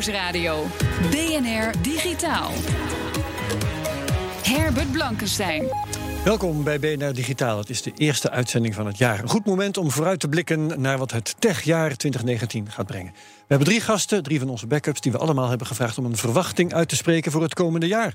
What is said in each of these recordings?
Nieuwsradio. DNR Digitaal. Herbert Blankenstein. Welkom bij BNR Digitaal. Het is de eerste uitzending van het jaar. Een goed moment om vooruit te blikken naar wat het techjaar 2019 gaat brengen. We hebben drie gasten, drie van onze backups, die we allemaal hebben gevraagd om een verwachting uit te spreken voor het komende jaar.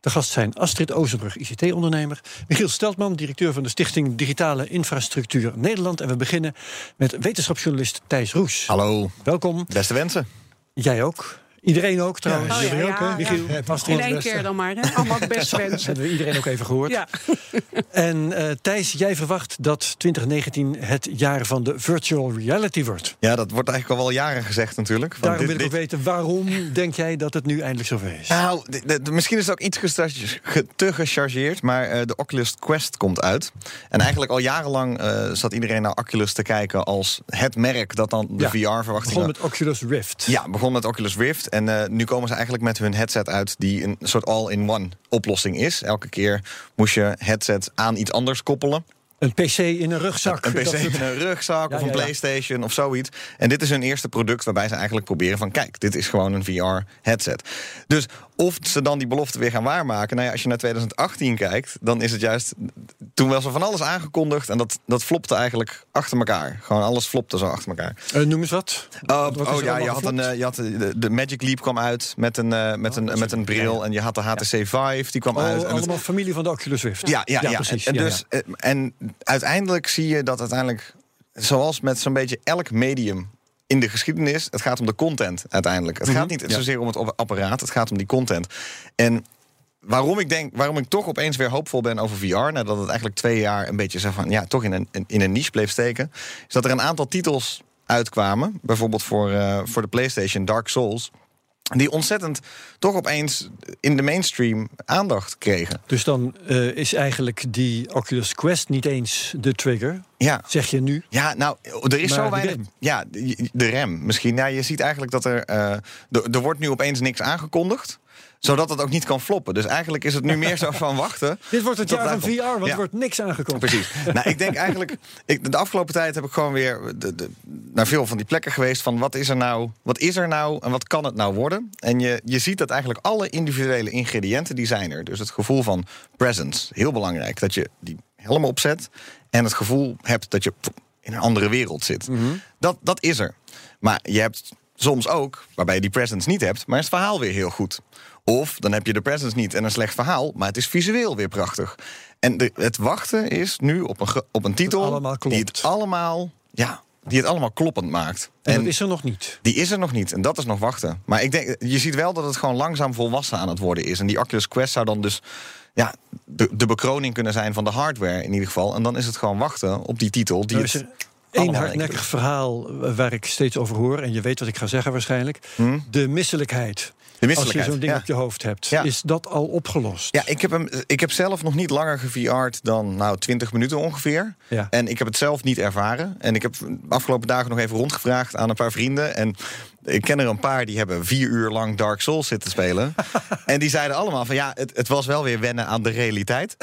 De gast zijn Astrid Ozenbrug, ICT-ondernemer. Michiel Steltman, directeur van de Stichting Digitale Infrastructuur Nederland. En we beginnen met wetenschapsjournalist Thijs Roes. Hallo. Welkom. Beste wensen. Jij ook. Iedereen ook trouwens. Oh, ja, Jullie ja, ook, hè? ja. Michiel, Astrid. In één keer dan maar, hè? Allemaal best Dat wensen. hebben we iedereen ook even gehoord. Ja. En eh, Thijs, jij verwacht dat 2019 het jaar van de virtual reality wordt. Ja, dat wordt eigenlijk al wel jaren gezegd natuurlijk. Daarom dit- wil ik ook weten, waarom denk jij dat het nu eindelijk zover is? Nou, misschien is het ook iets te gechargeerd, maar eh, de Oculus Quest komt uit. En eigenlijk al jarenlang eh, zat iedereen naar Oculus te kijken als het merk dat dan de Ja, VR-verwachting Begon met Oculus Rift. Ja, begon met Oculus Rift. En eh, nu komen ze eigenlijk met hun headset uit die een soort all-in-one oplossing is. Elke keer moest je headset aan iets anders koppelen. Een PC in een rugzak. Een PC in een rugzak Ja, of een ja, ja. PlayStation of zoiets. En dit is hun eerste product waarbij ze eigenlijk proberen van... kijk, dit is gewoon een VR-headset. Dus of ze dan die belofte weer gaan waarmaken... nou ja, als je naar 2018 kijkt, dan is het juist... toen was er van alles aangekondigd en dat, dat flopte eigenlijk achter elkaar. Gewoon alles flopte zo achter elkaar. Eh, noem eens wat. Oh, Wat oh ja, je had, een, geflopt? eh, je had de, de Magic Leap kwam uit met een, eh, met een, met een bril. Ja, ja. En je had de HTC Vive, die kwam Oh, uit. En het- allemaal familie van de Oculus Rift. ja, ja, ja, precies. En, Ja, dus, ja. eh, en uiteindelijk zie je dat uiteindelijk, zoals met zo'n beetje elk medium in de geschiedenis, het gaat om de content uiteindelijk. Het gaat niet Mhm. ja. zozeer om het apparaat, het gaat om die content. En waarom ik denk, waarom ik toch opeens weer hoopvol ben over VR, nadat het eigenlijk twee jaar een beetje zeg van ja, toch in een, in een niche bleef steken, is dat er een aantal titels uitkwamen, bijvoorbeeld voor, eh, voor de PlayStation Dark Souls. Die ontzettend toch opeens in de mainstream aandacht kregen. Dus dan eh, is eigenlijk die Oculus Quest niet eens de trigger, Ja, zeg je nu. Ja, nou, er is Maar zo de weinig. rem. Ja, de de rem misschien. Ja, je ziet eigenlijk dat er. eh, er, er wordt nu opeens niks aangekondigd zodat het ook niet kan floppen. Dus eigenlijk is het nu meer zo van wachten. Dit wordt het jaar van. VR, want Ja. er wordt niks aangekondigd. Precies. nou, ik denk eigenlijk. Ik, de afgelopen tijd heb ik gewoon weer de, de, naar veel van die plekken geweest. Van wat is er nou? Wat is er nou? En wat kan het nou worden? En je, je ziet dat eigenlijk alle individuele ingrediënten die zijn er. Dus het gevoel van presence, heel belangrijk. Dat je die helemaal opzet. En het gevoel hebt dat je in een andere wereld zit. dat, dat is er. Maar je hebt soms ook, waarbij je die presence niet hebt, maar is het verhaal weer heel goed. Of dan heb je de presence niet en een slecht verhaal, maar het is visueel weer prachtig. En de, het wachten is nu op een, op een titel die het allemaal, ja, die het allemaal kloppend maakt. En, dat is er nog niet. Die is er nog niet en dat is nog wachten. Maar ik denk, je ziet wel dat het gewoon langzaam volwassen aan het worden is. En die Oculus Quest zou dan dus ja, de, de bekroning kunnen zijn van de hardware in ieder geval. En dan is het gewoon wachten op die titel. Die Nou, is het allemaal hardnekkig verhaal eh, waar ik steeds over hoor... en je weet wat ik ga zeggen waarschijnlijk. Hm? De misselijkheid. Als je zo'n ding ja. op je hoofd hebt. Ja. Is dat al opgelost? Ja, ik heb, hem, ik heb zelf nog niet langer geVR'd dan nou, 20 minuten ongeveer. Ja. En ik heb het zelf niet ervaren. En ik heb de afgelopen dagen nog even rondgevraagd aan een paar vrienden. En ik ken er een paar die hebben vier uur lang Dark Souls zitten spelen. en die zeiden allemaal van ja, het, het was wel weer wennen aan de realiteit.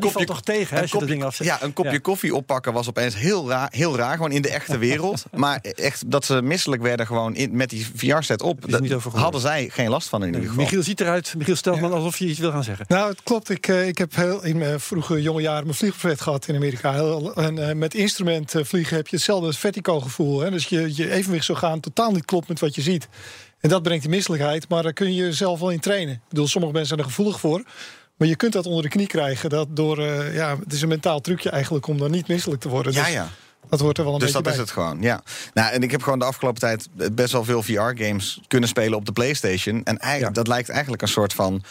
Die valt toch tegen hè, als je dat ding afzet? Ja, een kopje Ja. koffie oppakken was opeens heel raar, heel raar. Gewoon in de echte wereld. maar echt dat ze misselijk werden gewoon in, met die VR-set op. is dat niet over gehoord. hadden zij geen last van in ieder geval. Michiel ziet eruit, Michiel Steltman, alsof je iets wil gaan zeggen. Nou, het klopt. Ik, eh, ik heb heel, in mijn vroege jonge jaren mijn vliegbuffet gehad in Amerika. Heel- En eh, met instrument vliegen heb je hetzelfde vertigo gevoel. Hè? Dus je, je evenwicht zou gaan totaal niet klopt met wat je ziet. En dat brengt die misselijkheid, maar daar kun je jezelf wel in trainen. Ik bedoel, sommige mensen zijn er gevoelig voor. Maar je kunt dat onder de knie krijgen. Dat door, eh, ja, het is een mentaal trucje eigenlijk om dan niet misselijk te worden. Ja, Dus ja. Dat hoort er wel een Dus beetje dat is bij. het gewoon, ja. Nou, en ik heb gewoon de afgelopen tijd best wel veel VR-games kunnen spelen op de PlayStation. En eigenlijk, dat lijkt eigenlijk een soort van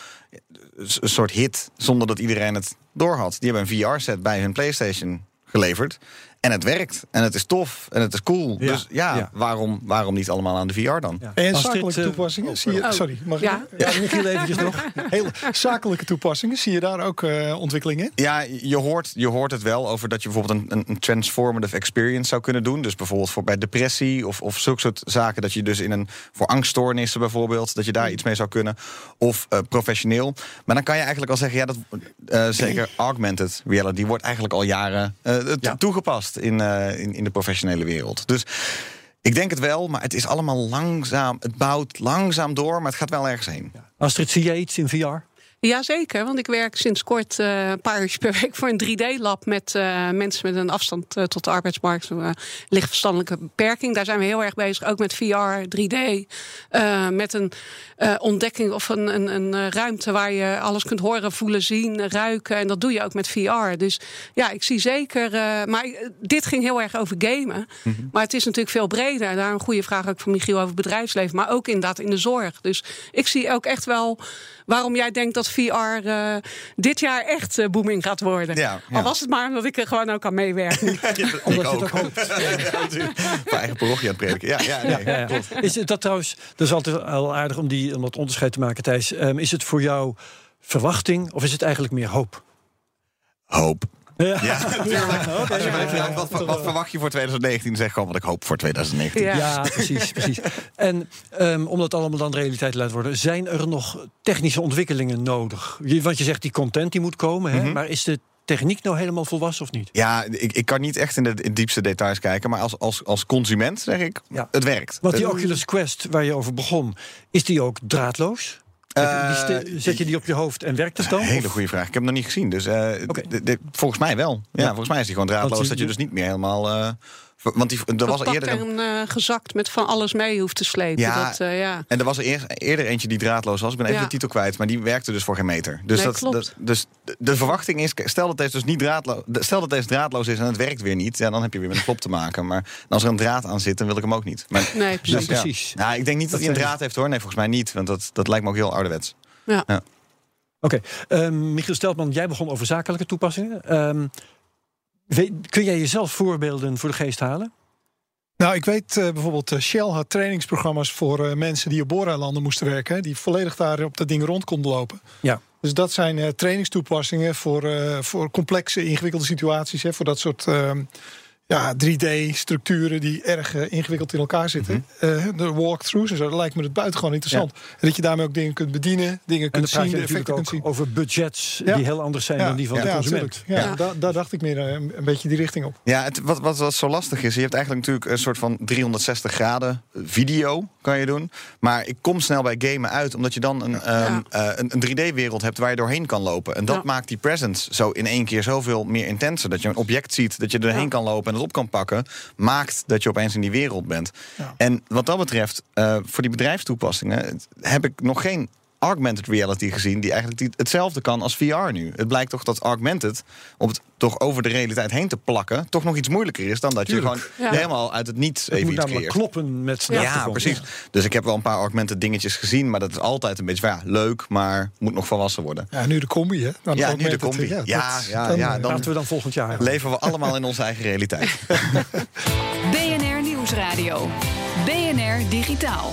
een soort hit, zonder dat iedereen het doorhad. Die hebben een VR-set bij hun PlayStation geleverd. En het werkt. En het is tof. En het is cool. Ja, Dus ja, ja. Waarom, waarom niet allemaal aan de VR dan? Ja. En zakelijke eh, toepassingen zie je. oh. Sorry, mag ik? Ja. Michiel eventjes nog. Hele zakelijke toepassingen, zie je daar ook eh, ontwikkelingen in? Ja, je hoort, je hoort het wel over dat je bijvoorbeeld een, een, een transformative experience zou kunnen doen. Dus bijvoorbeeld voor bij depressie of, of zulke soort zaken. Dat je dus in een voor angststoornissen bijvoorbeeld, dat je daar iets mee zou kunnen. Of eh, professioneel. Maar dan kan je eigenlijk al zeggen, ja, dat eh, zeker augmented reality die wordt eigenlijk al jaren eh, in, eh, in, in de professionele wereld. Dus ik denk het wel, maar het is allemaal langzaam. Het bouwt langzaam door, maar het gaat wel ergens heen. Astrid, zie jij iets in VR? Jazeker, want ik werk sinds kort eh, een paar uur per week voor een 3D-lab met eh, mensen met een afstand eh, tot de arbeidsmarkt, uh, lichtverstandelijke beperking. Daar zijn we heel erg bezig, ook met VR, 3D, eh, met een ontdekking of een, een, een ruimte waar je alles kunt horen, voelen, zien, ruiken. En dat doe je ook met VR. Dus ja, ik zie zeker. maar dit ging heel erg over gamen. Maar het is natuurlijk veel breder. Daar een goede vraag ook van Michiel over bedrijfsleven, maar ook inderdaad in de zorg. Dus ik zie ook echt wel waarom jij denkt dat VR eh, dit jaar echt eh, booming gaat worden. Ja, ja. Al was het maar omdat ik er gewoon ook aan meewerken. Het ook hoopt. Voor eigen parochie aan. Ja, ja, nee, Ja, ja. Is het dat trouwens, dat is altijd wel aardig om, die, om dat onderscheid te maken, Thijs. Ehm, is het voor jou verwachting of is het eigenlijk meer hoop? Hoop. Ja, Ja, natuurlijk. Als je mij vraagt, wat, wat verwacht je voor 2019? Zeg gewoon wat ik hoop voor 2019. Ja. Ja, precies, precies. En ehm, om dat allemaal dan realiteit te laten worden, zijn er nog technische ontwikkelingen nodig? Want je zegt die content die moet komen, hè? Mhm. maar is de techniek nou helemaal volwassen of niet? Ja, ik, ik kan niet echt in de in diepste details kijken, maar als, als, als consument zeg ik, Ja. het werkt. Want die Oculus Quest waar je over begon, is die ook draadloos? Eh, Die zet je die op je hoofd en werkt het dan? Hele goede vraag. Ik heb hem nog niet gezien. Dus eh, volgens mij wel. Ja, Ja. volgens mij is die gewoon draadloos. Dat je dus niet meer helemaal. eh, want die, er was eerder. Een, en eh, gezakt met van alles mee hoeft te slepen. Ja. Dat, eh, ja. en er was er eerst, eerder eentje die draadloos was. Ik ben even Ja. de titel kwijt, maar die werkte dus voor geen meter. Dus, Nee, dat, klopt. dat- dus de- verwachting is, stel dat deze dus niet draadloos, stel dat deze draadloos is en het werkt weer niet, ja, dan heb je weer met een klop te maken. Maar als er een draad aan zit, dan wil ik hem ook niet. Maar, Nee, precies. dus, ja. precies. Nou, ik denk niet dat, Dat hij een draad heeft hoor. Nee, volgens mij niet. Want dat, dat lijkt me ook heel ouderwets. Oké, Ehm, Michiel Steltman, jij begon over zakelijke toepassingen. Ehm, kun jij jezelf voorbeelden voor de geest halen? Nou, ik weet eh, bijvoorbeeld, eh, Shell had trainingsprogramma's voor eh, mensen die op booreilanden moesten werken. hè, Die volledig daar op dat ding rond konden lopen. Ja. Dus dat zijn trainingstoepassingen voor, voor complexe, ingewikkelde situaties. Hè, voor dat soort ehm, ja, 3D-structuren die erg eh, ingewikkeld in elkaar zitten. Eh, de walkthroughs en zo, dat lijkt me het buitengewoon interessant. En dat je daarmee ook dingen kunt bedienen, dingen En kunt zien, je de natuurlijk effecten kunt zien. over budgets Ja. die heel anders zijn dan die van de ja, consument. Ja, Ja. Daar, daar dacht ik meer eh, een, een beetje die richting op. Ja, het, wat, wat, wat zo lastig is, je hebt eigenlijk natuurlijk een soort van 360 graden video kan je doen. Maar ik kom snel bij gamen uit, omdat je dan een, ehm, eh, een, een 3D-wereld hebt waar je doorheen kan lopen. En dat Ja. maakt die presence zo in één keer zoveel meer intenser. Dat je een object ziet, dat je er doorheen Ja. kan lopen en het op kan pakken, maakt dat je opeens in die wereld bent. Ja. En wat dat betreft, eh, voor die bedrijfstoepassingen heb ik nog geen augmented reality gezien die eigenlijk hetzelfde kan als VR nu. Het blijkt toch dat augmented om het toch over de realiteit heen te plakken toch nog iets moeilijker is dan dat je gewoon Ja. helemaal uit het niets Het even moet iets creëert. kloppen met Ja, achtergrond. precies. Dus ik heb wel een paar augmented dingetjes gezien, maar dat is altijd een beetje van ja, leuk, maar moet nog volwassen worden. Ja, nu de combi, hè? Dan Ja, nu de combi. Ja, dat- ja, dan, ja, eh, dan- Laten we dan volgend jaar. Leven we allemaal in onze eigen realiteit. BNR Nieuwsradio. BNR Digitaal.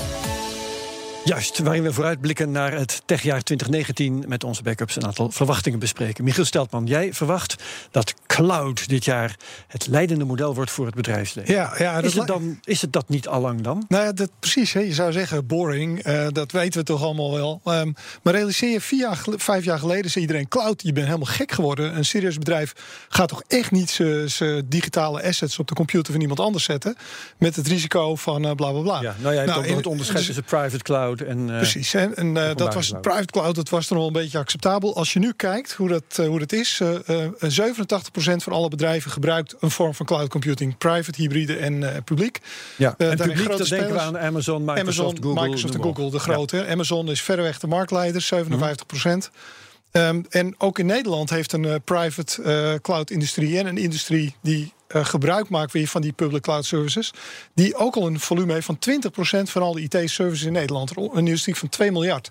Juist, waarin we vooruitblikken naar het techjaar 2019 met onze backups een aantal verwachtingen bespreken. Michiel Steltman, jij verwacht dat cloud dit jaar het leidende model wordt voor het bedrijfsleven. Ja, ja is, het dan, is het dat niet allang dan? Nou ja, dat, precies. Hè. Je zou zeggen boring. eh, dat weten we toch allemaal wel. Ehm, maar realiseer je, vier jaar, vijf jaar geleden zei iedereen... cloud, je bent helemaal gek geworden. Een serieus bedrijf gaat toch echt niet zijn digitale assets... op de computer van iemand anders zetten... met het risico van eh, bla bla bla. Ja, nou ja, je hebt ook nog en- het onderscheid dus- tussen private cloud en... eh, Precies. hè. En eh, dat was cloud. private cloud, dat was dan wel een beetje acceptabel. Als je nu kijkt hoe dat, eh, hoe dat is, eh, eh, 87% van alle bedrijven gebruikt een vorm van cloud computing, private, hybride en publiek. Ja, en publiek, dan denken we aan Amazon, Microsoft, Amazon, Google. Microsoft en. Google, de grote. Amazon is verreweg de marktleider, 57 procent. Ehm, en ook in Nederland heeft een private eh, cloud-industrie en een industrie die eh, gebruik maakt weer van die public cloud services, die ook al een volume heeft van 20% van al de IT-services in Nederland. Een industrie van 2 miljard.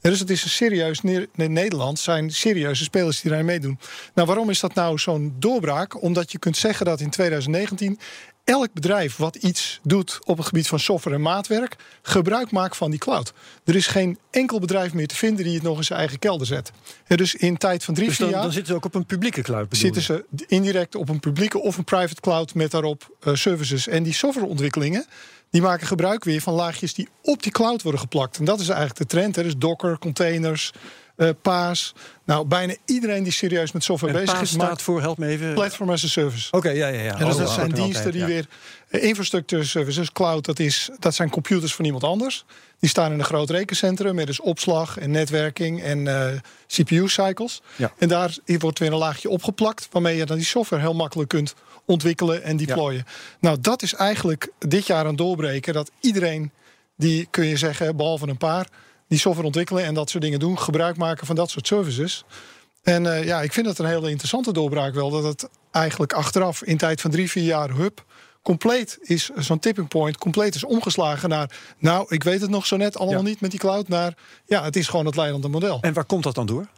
dus het is een serieus, in Nederland zijn serieuze spelers die daar meedoen. Nou, waarom is dat nou zo'n doorbraak? Omdat je kunt zeggen dat in 2019 elk bedrijf wat iets doet op het gebied van software en maatwerk, gebruik maakt van die cloud. Er is geen enkel bedrijf meer te vinden die het nog in zijn eigen kelder zet. En dus in tijd van drie, dus vier jaar. Dan zitten ze ook op een publieke cloud. Zitten ze indirect op een publieke of een private cloud met daarop uh, services. En die softwareontwikkelingen. Die maken gebruik weer van laagjes die op die cloud worden geplakt. En dat is eigenlijk de trend. Hè. Dus Docker, containers, uh, Paas. Nou, bijna iedereen die serieus met software en bezig Paas is. staat voor, help me even. Platform as a service. Oké, ja, ja, ja. En dus oh, dat oh, zijn oh, diensten die ja. weer. Uh, infrastructure services, cloud, dat, is, dat zijn computers van iemand anders. Die staan in een groot rekencentrum met dus opslag en netwerking en uh, CPU-cycles. Ja. En daar wordt weer een laagje opgeplakt, waarmee je dan die software heel makkelijk kunt ontwikkelen en deployen. Nou, dat is eigenlijk dit jaar een doorbreken dat iedereen die kun je zeggen, behalve een paar, die software ontwikkelen en dat soort dingen doen, gebruik maken van dat soort services. En uh, ja, ik vind het een hele interessante doorbraak wel, dat het eigenlijk achteraf in tijd van drie, vier jaar hub compleet is zo'n tipping point compleet is omgeslagen naar nou ik weet het nog zo net allemaal Ja. niet met die cloud naar ja het is gewoon het leidende model. En waar komt dat dan door?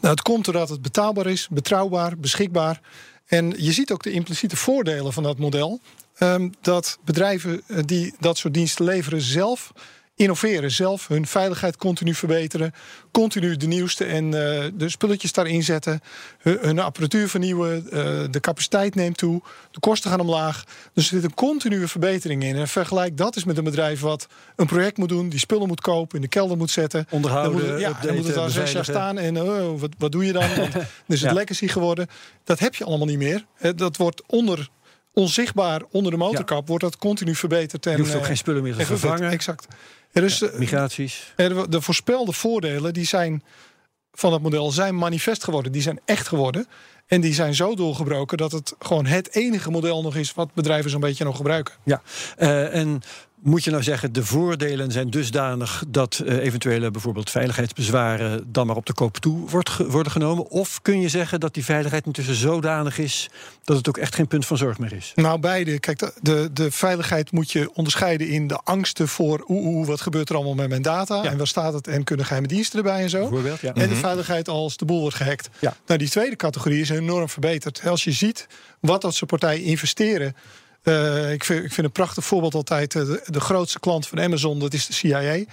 Nou, het komt doordat het betaalbaar is, betrouwbaar, beschikbaar. En je ziet ook de impliciete voordelen van dat model. Ehm, dat bedrijven eh, die dat soort diensten leveren zelf innoveren, zelf hun veiligheid continu verbeteren, continu de nieuwste en eh, de spulletjes daarin zetten, hun, hun apparatuur vernieuwen, eh, de capaciteit neemt toe, de kosten gaan omlaag. Dus er zit een continue verbetering in. En vergelijk dat eens met een bedrijf wat een project moet doen, die spullen moet kopen, in de kelder moet zetten. Onderhouden, dan moet het, ja, dan moet het updaten, daar zes jaar staan en oh, wat, wat doe je dan? Want dan is het Ja. legacy geworden. Dat heb je allemaal niet meer. Dat wordt onder onzichtbaar onder de motorkap wordt dat continu verbeterd. En, Je hoeft ook eh, geen spullen meer te vervangen. Exact. Er is, eh, Migraties. er- de voorspelde voordelen die zijn van het model zijn manifest geworden. Die zijn echt geworden. En die zijn zo doorgebroken dat het gewoon het enige model nog is wat bedrijven zo'n beetje nog gebruiken. Ja, Eh, en moet je nou zeggen, de voordelen zijn dusdanig dat eh, eventuele bijvoorbeeld veiligheidsbezwaren dan maar op de koop toe wordt ge- worden genomen? Of kun je zeggen dat die veiligheid intussen zodanig is dat het ook echt geen punt van zorg meer is? Nou, beide. Kijk, de, de, de veiligheid moet je onderscheiden in de angsten voor oeh, wat gebeurt er allemaal met mijn data Ja. en waar staat het en kunnen geheime diensten erbij en zo. Bijvoorbeeld, ja. En de veiligheid als de boel wordt gehackt. Ja. Nou, die tweede categorie is enorm verbeterd. Als je ziet wat dat soort partijen investeren. Eh, ik, vind, ik vind een prachtig voorbeeld altijd. eh, De, de grootste klant van Amazon, dat is de CIA.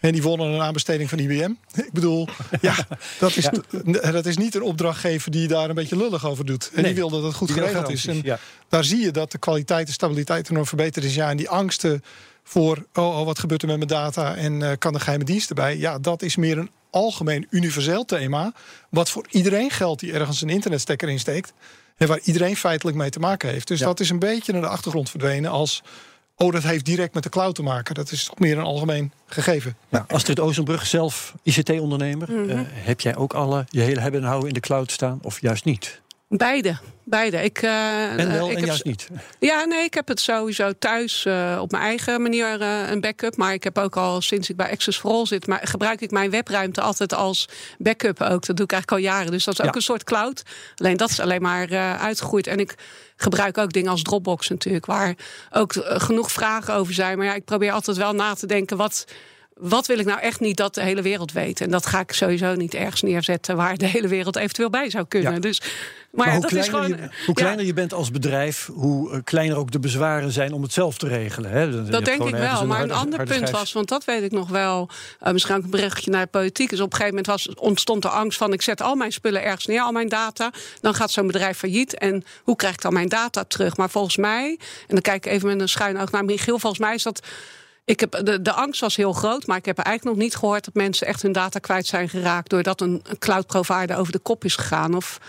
En die wonnen een aanbesteding van IBM. Ik bedoel, ja, dat is, dat is niet een opdrachtgever die daar een beetje lullig over doet. En Nee, die wil dat het goed geregeld is. En ja. daar zie je dat de kwaliteit en stabiliteit enorm verbeterd is. Ja, en die angsten voor, oh, oh wat gebeurt er met mijn data en eh, kan er geheime diensten bij? Ja, dat is meer een algemeen universeel thema. Wat voor iedereen geldt die ergens een internetstekker insteekt. En waar iedereen feitelijk mee te maken heeft. Dus Ja. dat is een beetje naar de achtergrond verdwenen als. Oh, dat heeft direct met de cloud te maken. Dat is toch meer een algemeen gegeven. Nou, Astrid Oostenbrug, zelf ICT-ondernemer. Mhm. Eh, heb jij ook alle je hele hebben en houden in de cloud staan? Of juist niet? Beide. Beide. Ik, eh, En wel ik en heb juist niet. Ja, nee, ik heb het sowieso thuis eh, op mijn eigen manier eh, een backup. Maar ik heb ook al sinds ik bij Access for All zit, maar gebruik ik mijn webruimte altijd als backup ook. Dat doe ik eigenlijk al jaren. Dus dat is ook Ja. een soort cloud. Alleen dat is alleen maar eh, uitgegroeid. En ik gebruik ook dingen als Dropbox natuurlijk, waar ook eh, genoeg vragen over zijn. Maar ja, ik probeer altijd wel na te denken wat. Wat wil ik nou echt niet dat de hele wereld weet? En dat ga ik sowieso niet ergens neerzetten waar de hele wereld eventueel bij zou kunnen. Ja. Dus, maar, hoe, dat is kleiner, gewoon. je, hoe ja. kleiner je bent als bedrijf, hoe eh, kleiner ook de bezwaren zijn om het zelf te regelen. Hè? Hebt Dat denk ik wel. Maar een ander punt was, want dat weet ik nog wel. eh, misschien ook een berichtje naar de politiek. Is op een gegeven moment was, ontstond er angst van: ik zet al mijn spullen ergens neer, al mijn data. Dan gaat zo'n bedrijf failliet. En hoe krijg ik dan mijn data terug? Maar volgens mij, en dan kijk ik even met een schuin oog naar Michiel, volgens mij is dat. Ik heb, de, angst was heel groot, maar ik heb eigenlijk nog niet gehoord dat mensen echt hun data kwijt zijn geraakt. doordat een, een cloud provider over de kop is gegaan. Of,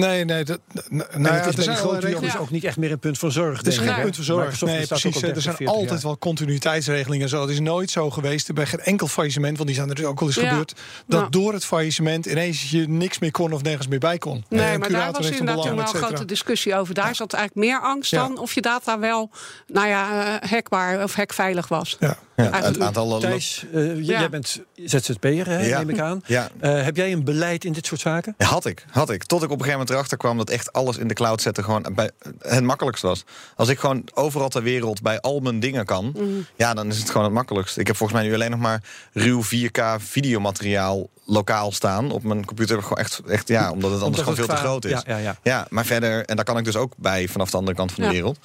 Nee, nee. Dat, nou, En ja, het er is bij zijn die grote jongens ook niet echt meer een punt van zorg. Het is geen punt van zorg. Nee, precies. al Er 30, zijn 40 altijd jaar. wel continuïteitsregelingen en zo. Het is nooit zo geweest bij geen enkel faillissement, want die zijn er dus ook al eens Ja. gebeurd. Dat door het faillissement ineens je niks meer kon of nergens meer bij kon. Nee, En maar daar was inderdaad toen wel een grote discussie over. Daar zat eigenlijk meer angst Ja. dan of je data wel, nou ja, eh, hackbaar of hackveilig was. Ja. Ja, het aantal Thijs, eh, j- Ja. jij bent ZZP'er, neem ik aan. Ja. Eh, heb jij een beleid in dit soort zaken? Ja, had ik, had ik. Tot ik op een gegeven moment erachter kwam dat echt alles in de cloud zetten gewoon bij, het makkelijkst was. Als ik gewoon overal ter wereld bij al mijn dingen kan, Mhm. ja, dan is het gewoon het makkelijkst. Ik heb volgens mij nu alleen nog maar ruw 4K videomateriaal lokaal staan op mijn computer. Gewoon echt, echt ja, omdat het anders Omdat gewoon veel te groot is. ja, ja, ja. maar verder, en daar kan ik dus ook bij vanaf de andere kant van de Ja. wereld.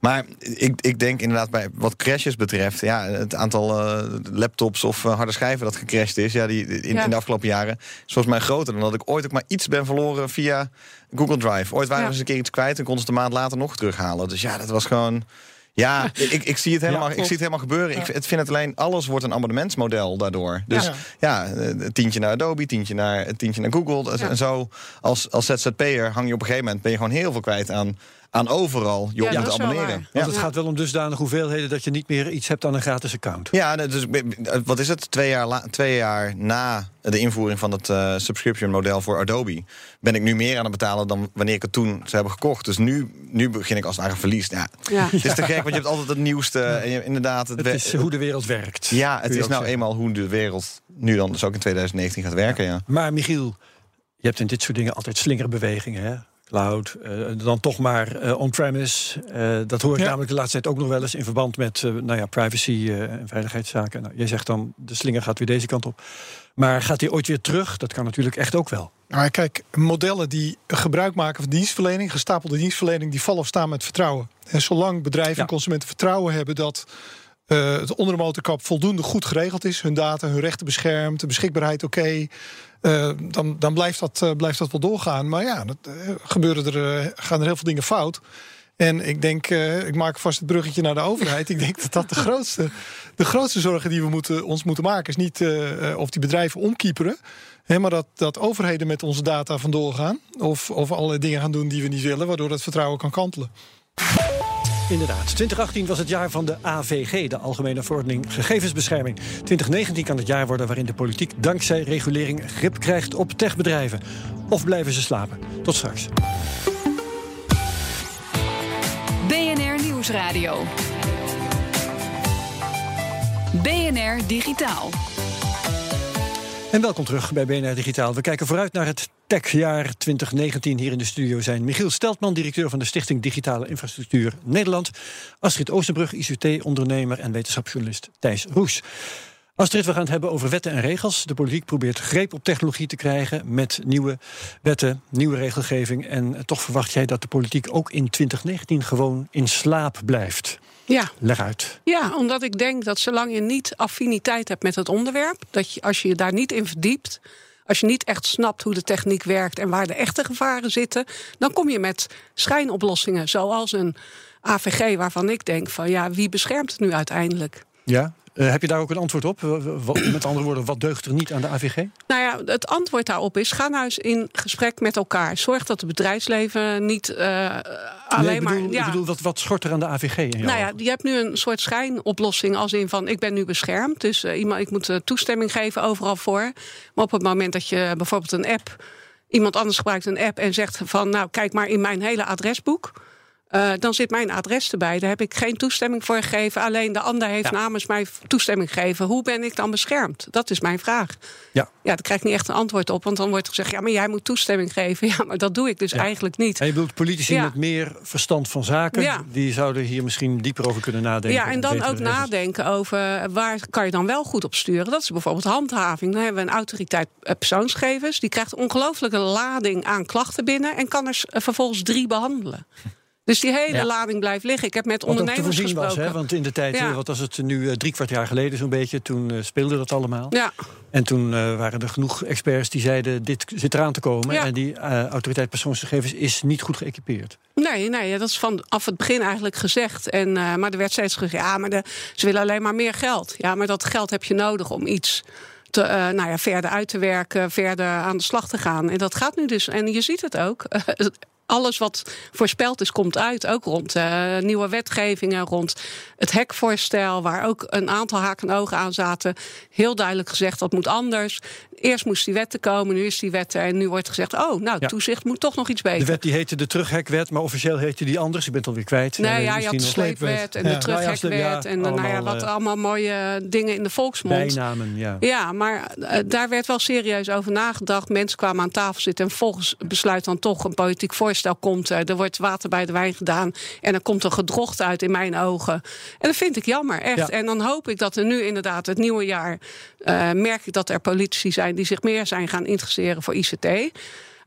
Maar ik, ik denk inderdaad bij wat crashes betreft, ja, het aantal eh, laptops of eh, harde schijven dat gecrashed is, ja, die in, Ja. in de afgelopen jaren, is volgens mij groter dan dat ik ooit ook maar iets ben verloren via Google Drive. Ooit waren Ja. we eens een keer iets kwijt en konden ze de maand later nog terughalen. Dus ja, dat was gewoon. Ja, ik, ik zie het helemaal, ik zie het helemaal gebeuren. Ik het vind het alleen, alles wordt een abonnementsmodel daardoor. Dus Ja. ja, eh, tientje naar Adobe, tientje naar, tientje naar Google. Ja. En zo, als, als ZZP'er hang je op een gegeven moment... ben je gewoon heel veel kwijt aan, aan overal je op Ja, moet abonneren. Ja. Want het gaat wel om dusdanige hoeveelheden dat je niet meer iets hebt aan een gratis account. Ja, dus eh, wat is het? Twee jaar, la- twee jaar na de invoering van het eh, subscription model voor Adobe... ben ik nu meer aan het betalen dan wanneer ik het toen ze hebben gekocht. Dus nu, nu begin ik als het ware verlies. Ja, Ja. Het is te gek, want je hebt altijd het nieuwste. En je, inderdaad, het, Het is hoe de wereld werkt. ja, het is nou zeggen. eenmaal hoe de wereld nu dan dus ook in 2019 gaat werken. Ja. Maar Michiel, je hebt in dit soort dingen altijd slingerbewegingen. Hè? Cloud, eh, dan toch maar eh, on-premise. Eh, dat hoor ik Ja. namelijk de laatste tijd ook nog wel eens in verband met nou ja, privacy en veiligheidszaken. Nou, jij zegt dan, de slinger gaat weer deze kant op. Maar gaat hij ooit weer terug? Dat kan natuurlijk echt ook wel. Nou, kijk, modellen die gebruik maken van dienstverlening, gestapelde dienstverlening, die vallen of staan met vertrouwen. En zolang bedrijven Ja. en consumenten vertrouwen hebben dat eh, het onder de motorkap voldoende goed geregeld is, hun data, hun rechten beschermd, de beschikbaarheid oké, eh, dan, dan blijft, dat, eh, blijft dat wel doorgaan. Maar ja, dat, gebeuren er, gaan er heel veel dingen fout. En ik denk, ik maak vast het bruggetje naar de overheid. ik denk dat dat de grootste, de grootste zorgen die we moeten, ons moeten maken, is niet of die bedrijven omkieperen. Hè, maar dat, dat overheden met onze data vandoor gaan. Of, of allerlei dingen gaan doen die we niet willen, waardoor dat vertrouwen kan kantelen. Inderdaad, 2018 was het jaar van de AVG, de Algemene Verordening Gegevensbescherming. 2019 kan het jaar worden waarin de politiek dankzij regulering grip krijgt op techbedrijven. Of blijven ze slapen? Tot straks. BNR Nieuwsradio. BNR Digitaal. En welkom terug bij BNR Digitaal. We kijken vooruit naar het techjaar 2019. Hier in de studio zijn Michiel Steltman, directeur van de Stichting Digitale Infrastructuur Nederland. Astrid Oosterbrug, ICT-ondernemer en wetenschapsjournalist Thijs Roes. Astrid, we gaan het hebben over wetten en regels. De politiek probeert greep op technologie te krijgen met nieuwe wetten, nieuwe regelgeving. En toch verwacht jij dat de politiek ook in 2019 gewoon in slaap blijft. Ja. Leg uit. Ja, omdat ik denk dat zolang je niet affiniteit hebt met het onderwerp, dat je, als je je daar niet in verdiept, als je niet echt snapt hoe de techniek werkt en waar de echte gevaren zitten, dan kom je met schijnoplossingen zoals een AVG waarvan ik denk van ja, wie beschermt het nu uiteindelijk? Ja? Eh, heb je daar ook een antwoord op? Met andere woorden, wat deugt er niet aan de AVG? Nou ja, het antwoord daarop is: ga nou eens in gesprek met elkaar. Zorg dat het bedrijfsleven niet eh, alleen nee, ik bedoel, maar. Ja, ik bedoel wat, wat schort er aan de AVG in? Nou ja, je hebt nu een soort schijnoplossing als in van ik ben nu beschermd. Dus eh, iemand, ik moet toestemming geven overal voor. Maar op het moment dat je bijvoorbeeld een app, iemand anders gebruikt een app en zegt van nou kijk maar in mijn hele adresboek. Eh, dan zit mijn adres erbij. Daar heb ik geen toestemming voor gegeven. Alleen de ander heeft namens mij toestemming gegeven. Hoe ben ik dan beschermd? Dat is mijn vraag. Ja. Ja, daar krijg ik niet echt een antwoord op. Want dan wordt er gezegd: ja, maar jij moet toestemming geven. Ja, maar dat doe ik dus Ja. eigenlijk niet. En je bedoelt politici Ja. met meer verstand van zaken, die zouden hier misschien dieper over kunnen nadenken. Ja, en dan ook nadenken over waar kan je dan wel goed op sturen. Dat is bijvoorbeeld handhaving. Dan hebben we een autoriteit eh, persoonsgegevens. Die krijgt een ongelooflijke lading aan klachten binnen... en kan er eh, vervolgens drie behandelen. Dus die hele Ja. lading blijft liggen. Ik heb met Wat ook te ondernemers voorzien was, gesproken. hè? want in de tijd, Ja. eh, wat was het nu, eh, drie kwart jaar geleden zo'n beetje, toen eh, speelde dat allemaal. Ja, En toen waren er genoeg experts die zeiden, dit zit eraan te komen. Ja. En die eh, autoriteit persoonsgegevens is niet goed geëquipeerd. nee, nee, dat is vanaf het begin eigenlijk gezegd. En, maar er werd steeds gezegd, ja, maar de, ze willen alleen maar meer geld. Ja, maar dat geld heb je nodig om iets te, nou ja, verder uit te werken, verder aan de slag te gaan. En dat gaat nu dus. En je ziet het ook. alles wat voorspeld is, komt uit. Ook rond uh, nieuwe wetgevingen, rond het hekvoorstel, waar ook een aantal haken en ogen aan zaten. Heel duidelijk gezegd dat moet anders. Eerst moest die wet te komen, nu is die wet er. En nu wordt gezegd: oh, nou, toezicht moet toch nog iets beter. De wet die heette de terughekwet, maar officieel heette die anders. Je bent alweer kwijt. Nee, ja, je had de sleepwet en de terughekwet. en nou ja, wat allemaal mooie dingen in de volksmond. Bijnamen, ja. Ja, maar uh, daar werd wel serieus over nagedacht. Mensen kwamen aan tafel zitten en volgens besluit dan toch een politiek voorstel komt. Er wordt water bij de wijn gedaan en er komt een gedrocht uit in mijn ogen. En dat vind ik jammer, echt. En dan hoop ik dat er nu inderdaad het nieuwe jaar uh, merk ik dat er politici zijn die zich meer zijn gaan interesseren voor ICT.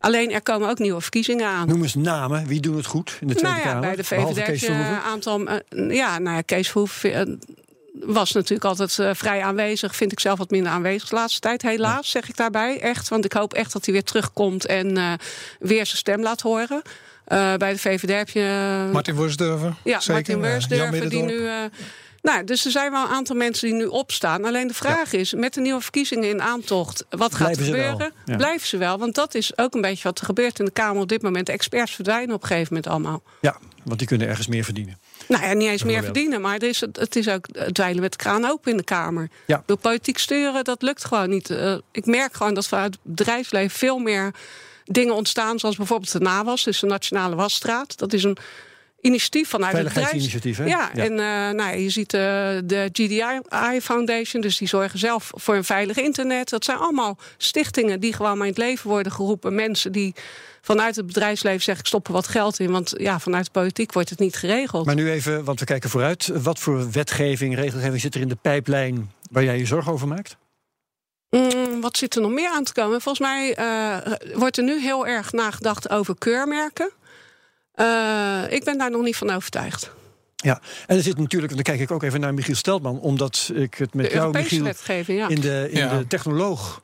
Alleen er komen ook nieuwe verkiezingen aan. Noem eens namen. Wie doen het goed in de Tweede nou ja, Kamer? Bij de VVD heb je een aantal. Uh, ja, nou ja, Kees Verhoeven was natuurlijk altijd uh, vrij aanwezig. Vind ik zelf wat minder aanwezig de laatste tijd. Helaas, zeg ik daarbij. Echt. Want ik hoop echt dat hij weer terugkomt en uh, weer zijn stem laat horen. Uh, bij de VVD heb je. Martin Wursdurfer. Ja, Zeker. Martin Wursdurfer, die nu. Nou, dus er zijn wel een aantal mensen die nu opstaan. Alleen de vraag ja. is, met de nieuwe verkiezingen in aantocht, wat gaat er gebeuren? Ja. Blijven ze wel? Want dat is ook een beetje wat er gebeurt in de Kamer op dit moment. De experts verdwijnen op een gegeven moment allemaal. Ja, want die kunnen ergens meer verdienen. Nou ja, niet eens meer verdienen, maar er is, het is ook dweilen met de kraan open in de Kamer. Ja. Door politiek sturen, dat lukt gewoon niet. Uh, ik merk gewoon dat vanuit het bedrijfsleven veel meer dingen ontstaan, zoals bijvoorbeeld de NAWAS, dus de Nationale Wasstraat. Dat is een initiatief vanuit het bedrijf. Hè? Ja, ja, en uh, nou, je ziet uh, de GDI Foundation, dus die zorgen zelf voor een veilig internet. Dat zijn allemaal stichtingen die gewoon maar in het leven worden geroepen. Mensen die vanuit het bedrijfsleven zeggen: ik stop er wat geld in. Want ja, vanuit de politiek wordt het niet geregeld. Maar nu even, want we kijken vooruit. Wat voor wetgeving, regelgeving zit er in de pijplijn waar jij je zorgen over maakt? Mm, wat zit er nog meer aan te komen? Volgens mij uh, wordt er nu heel erg nagedacht over keurmerken. Uh, ik ben daar nog niet van overtuigd. Ja, en er zit natuurlijk, dan kijk ik ook even naar Michiel Steltman, omdat ik het met de jou, Michiel, ja. in de, in Ja. de technoloog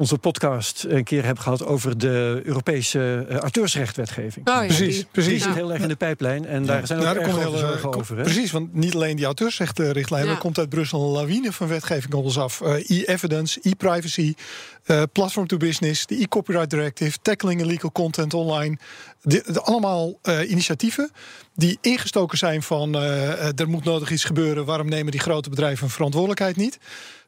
onze podcast een keer heb gehad over de Europese uh, auteursrechtwetgeving. Oh, ja, Precies, die- precies. Die zit heel erg in de pijplijn en daar zijn ook Nou, erg eh, zorgen kom- over. Hè? Precies, want niet alleen die auteursrechtenrichtlijn, Ja. er komt uit Brussel een lawine van wetgeving op ons af. Eh, E-evidence, e-privacy, eh, platform to business, de e-copyright directive, tackling illegal content online. De, de- allemaal eh, initiatieven die ingestoken zijn van eh, eh, er moet nodig iets gebeuren. Waarom nemen die grote bedrijven hun verantwoordelijkheid niet?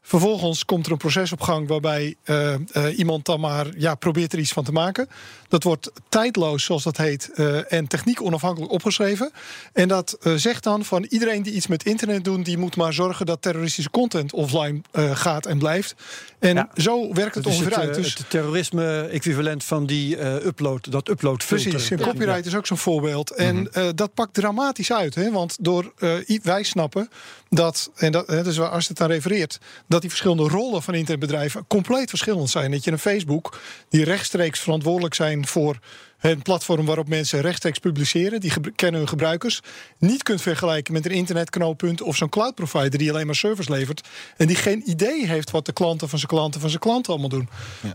Vervolgens komt er een proces op gang waarbij eh, eh, iemand dan maar ja, probeert er iets van te maken. Dat wordt tijdloos, zoals dat heet, eh, en techniek onafhankelijk opgeschreven. En dat zegt dan van iedereen die iets met internet doet, die moet maar zorgen dat terroristische content offline gaat en blijft. En Ja. zo werkt het is ongeveer het, uit. Dus het terrorisme-equivalent van die upload, dat upload Precies, en copyright is ook zo'n voorbeeld. En Mhm. eh, dat pakt dramatisch uit. Hè? Want door, wij snappen dat, en dat, hè, dus waar als het aan refereert, dat die verschillende rollen van internetbedrijven compleet verschillend zijn. Dat je een Facebook, die rechtstreeks verantwoordelijk zijn voor het platform waarop mensen rechtstreeks publiceren, die kennen hun gebruikers, niet kunt vergelijken met een internetknooppunt of zo'n cloud provider die alleen maar service levert en die geen idee heeft wat de klanten van zijn klanten van zijn klanten allemaal doen.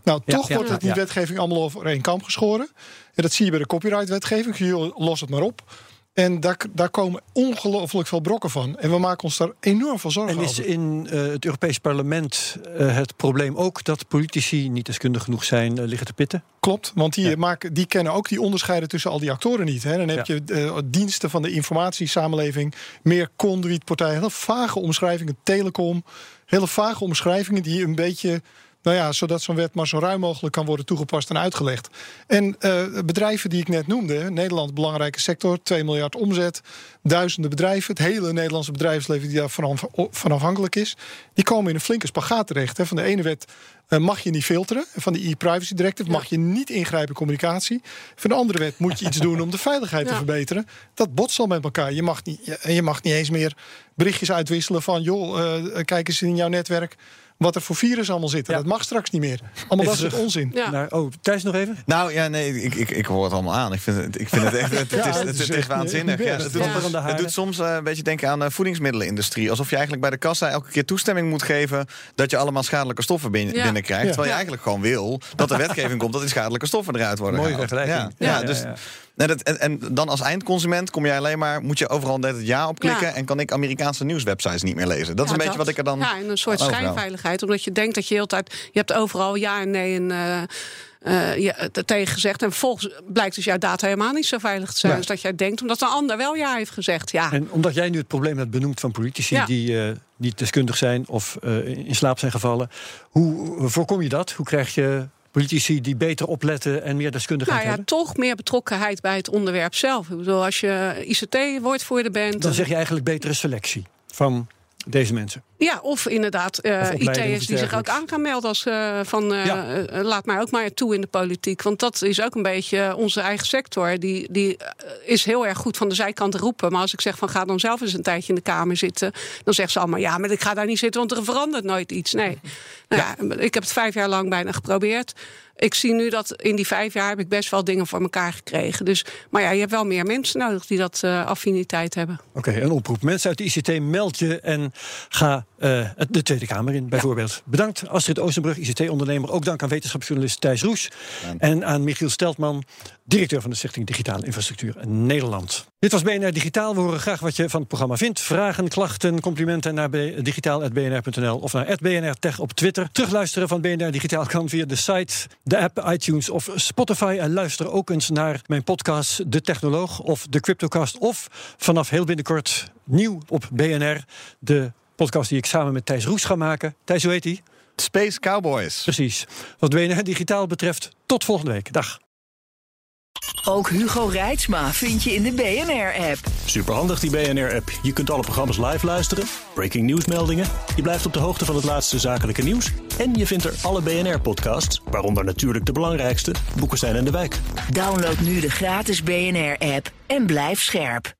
Nou, Ja, toch ja, wordt het die wetgeving allemaal over één kam geschoren. En dat zie je bij de copyright-wetgeving. Los het maar op. En daar, daar komen ongelooflijk veel brokken van. En we maken ons daar enorm veel zorgen En is over. in eh, het Europees Parlement eh, het probleem ook dat politici niet deskundig genoeg zijn eh, liggen te pitten? Klopt, want die, Ja. maken, die kennen ook die onderscheiden tussen al die actoren niet. Hè. Dan heb Ja. je diensten van de informatiesamenleving, meer conduitpartijen, hele vage omschrijvingen, telecom, hele vage omschrijvingen die een beetje. Nou ja, zodat zo'n wet maar zo ruim mogelijk kan worden toegepast en uitgelegd. En eh, bedrijven die ik net noemde, Nederland, belangrijke sector, 2 miljard omzet, duizenden bedrijven, het hele Nederlandse bedrijfsleven die af- van afhankelijk is, die komen in een flinke spagaat terecht. Hè. Van de ene wet eh, mag je niet filteren, van die e-privacy directive mag je niet ingrijpen in communicatie. Van de andere wet moet je iets doen om de veiligheid te verbeteren. Dat botst al met elkaar. Je mag niet, je, je mag niet eens meer berichtjes uitwisselen van, joh, eh, kijk eens in jouw netwerk wat er voor virus allemaal zitten. Ja. Dat mag straks niet meer. Allemaal dat soort terug. onzin. Ja. Naar, oh, Thijs nog even? Nou ja, nee, ik, ik, ik hoor het allemaal aan. Ik vind het, ik vind het echt. Het, Ja, is, het het, is is echt, waanzinnig. Ja, het, doet, Ja. Topperende het haren. doet soms eh, een beetje denken aan de voedingsmiddelenindustrie. Alsof je eigenlijk bij de kassa elke keer toestemming moet geven dat je allemaal schadelijke stoffen bin- Binnenkrijgt. Ja. Terwijl je eigenlijk gewoon wil dat er wetgeving komt dat die schadelijke stoffen eruit worden Mooie gehaald. vergelijking. Ja, ja, Ja, ja, dus, ja. nee, dat, en, en dan als eindconsument kom je alleen maar, moet je overal net het ja op klikken Ja. en kan ik Amerikaanse nieuwswebsites niet meer lezen. Dat is een beetje wat ik er dan. Ja, en een soort schijnveiligheid. Omdat je denkt dat je heel tijd. Je hebt overal ja en nee en. eh, uh, tegen gezegd. En vervolgens blijkt dus jouw data helemaal niet zo veilig te zijn als dat jij denkt, omdat een ander wel ja heeft gezegd. Ja. En omdat jij nu het probleem hebt benoemd van politici die uh, niet deskundig zijn of in slaap zijn gevallen, hoe voorkom je dat? Hoe krijg je politici die beter opletten en meer deskundigheid nou ja, hebben? toch meer betrokkenheid bij het onderwerp zelf. Ik bedoel, als je ICT-woordvoerder bent... Dan zeg je eigenlijk betere selectie van deze mensen. Ja, of inderdaad uh, IT'ers die zich ook aan gaan melden als uh, van uh, ja. laat mij ook maar toe in de politiek. Want dat is ook een beetje onze eigen sector. Die, die is heel erg goed van de zijkant roepen. Maar als ik zeg van ga dan zelf eens een tijdje in de Kamer zitten, dan zegt ze allemaal ja, maar ik ga daar niet zitten, want er verandert nooit iets. Nee. Nou ja. ja, ik heb het vijf jaar lang bijna geprobeerd. Ik zie nu dat in die vijf jaar heb ik best wel dingen voor elkaar gekregen. Dus, maar ja, je hebt wel meer mensen nodig die dat affiniteit hebben. Oké, een oproep. Mensen uit de ICT, meld je en ga uh, de Tweede Kamer in, bijvoorbeeld. Ja. Bedankt Astrid Oostenbrug, ICT-ondernemer. Ook dank aan wetenschapsjournalist Thijs Roes. En aan Michiel Steltman, directeur van de Stichting Digitale Infrastructuur Nederland. Dit was BNR Digitaal. We horen graag wat je van het programma vindt. Vragen, klachten, complimenten naar digitaal.bnr.nl of naar BNR Tech op Twitter. Terugluisteren van BNR Digitaal kan via de site, de app, iTunes of Spotify. En luister ook eens naar mijn podcast De Technoloog of De Cryptocast. Of vanaf heel binnenkort nieuw op BNR, de podcast die ik samen met Thijs Roes ga maken. Thijs, hoe heet die? Space Cowboys. Precies. Wat BNR Digitaal betreft, tot volgende week. Dag. Ook Hugo Reitsma vind je in de BNR-app. Superhandig die BNR-app. Je kunt alle programma's live luisteren, breaking nieuwsmeldingen. Je blijft op de hoogte van het laatste zakelijke nieuws. En je vindt er alle BNR-podcasts, waaronder natuurlijk de belangrijkste, Boeken zijn in de wijk. Download nu de gratis BNR-app en blijf scherp.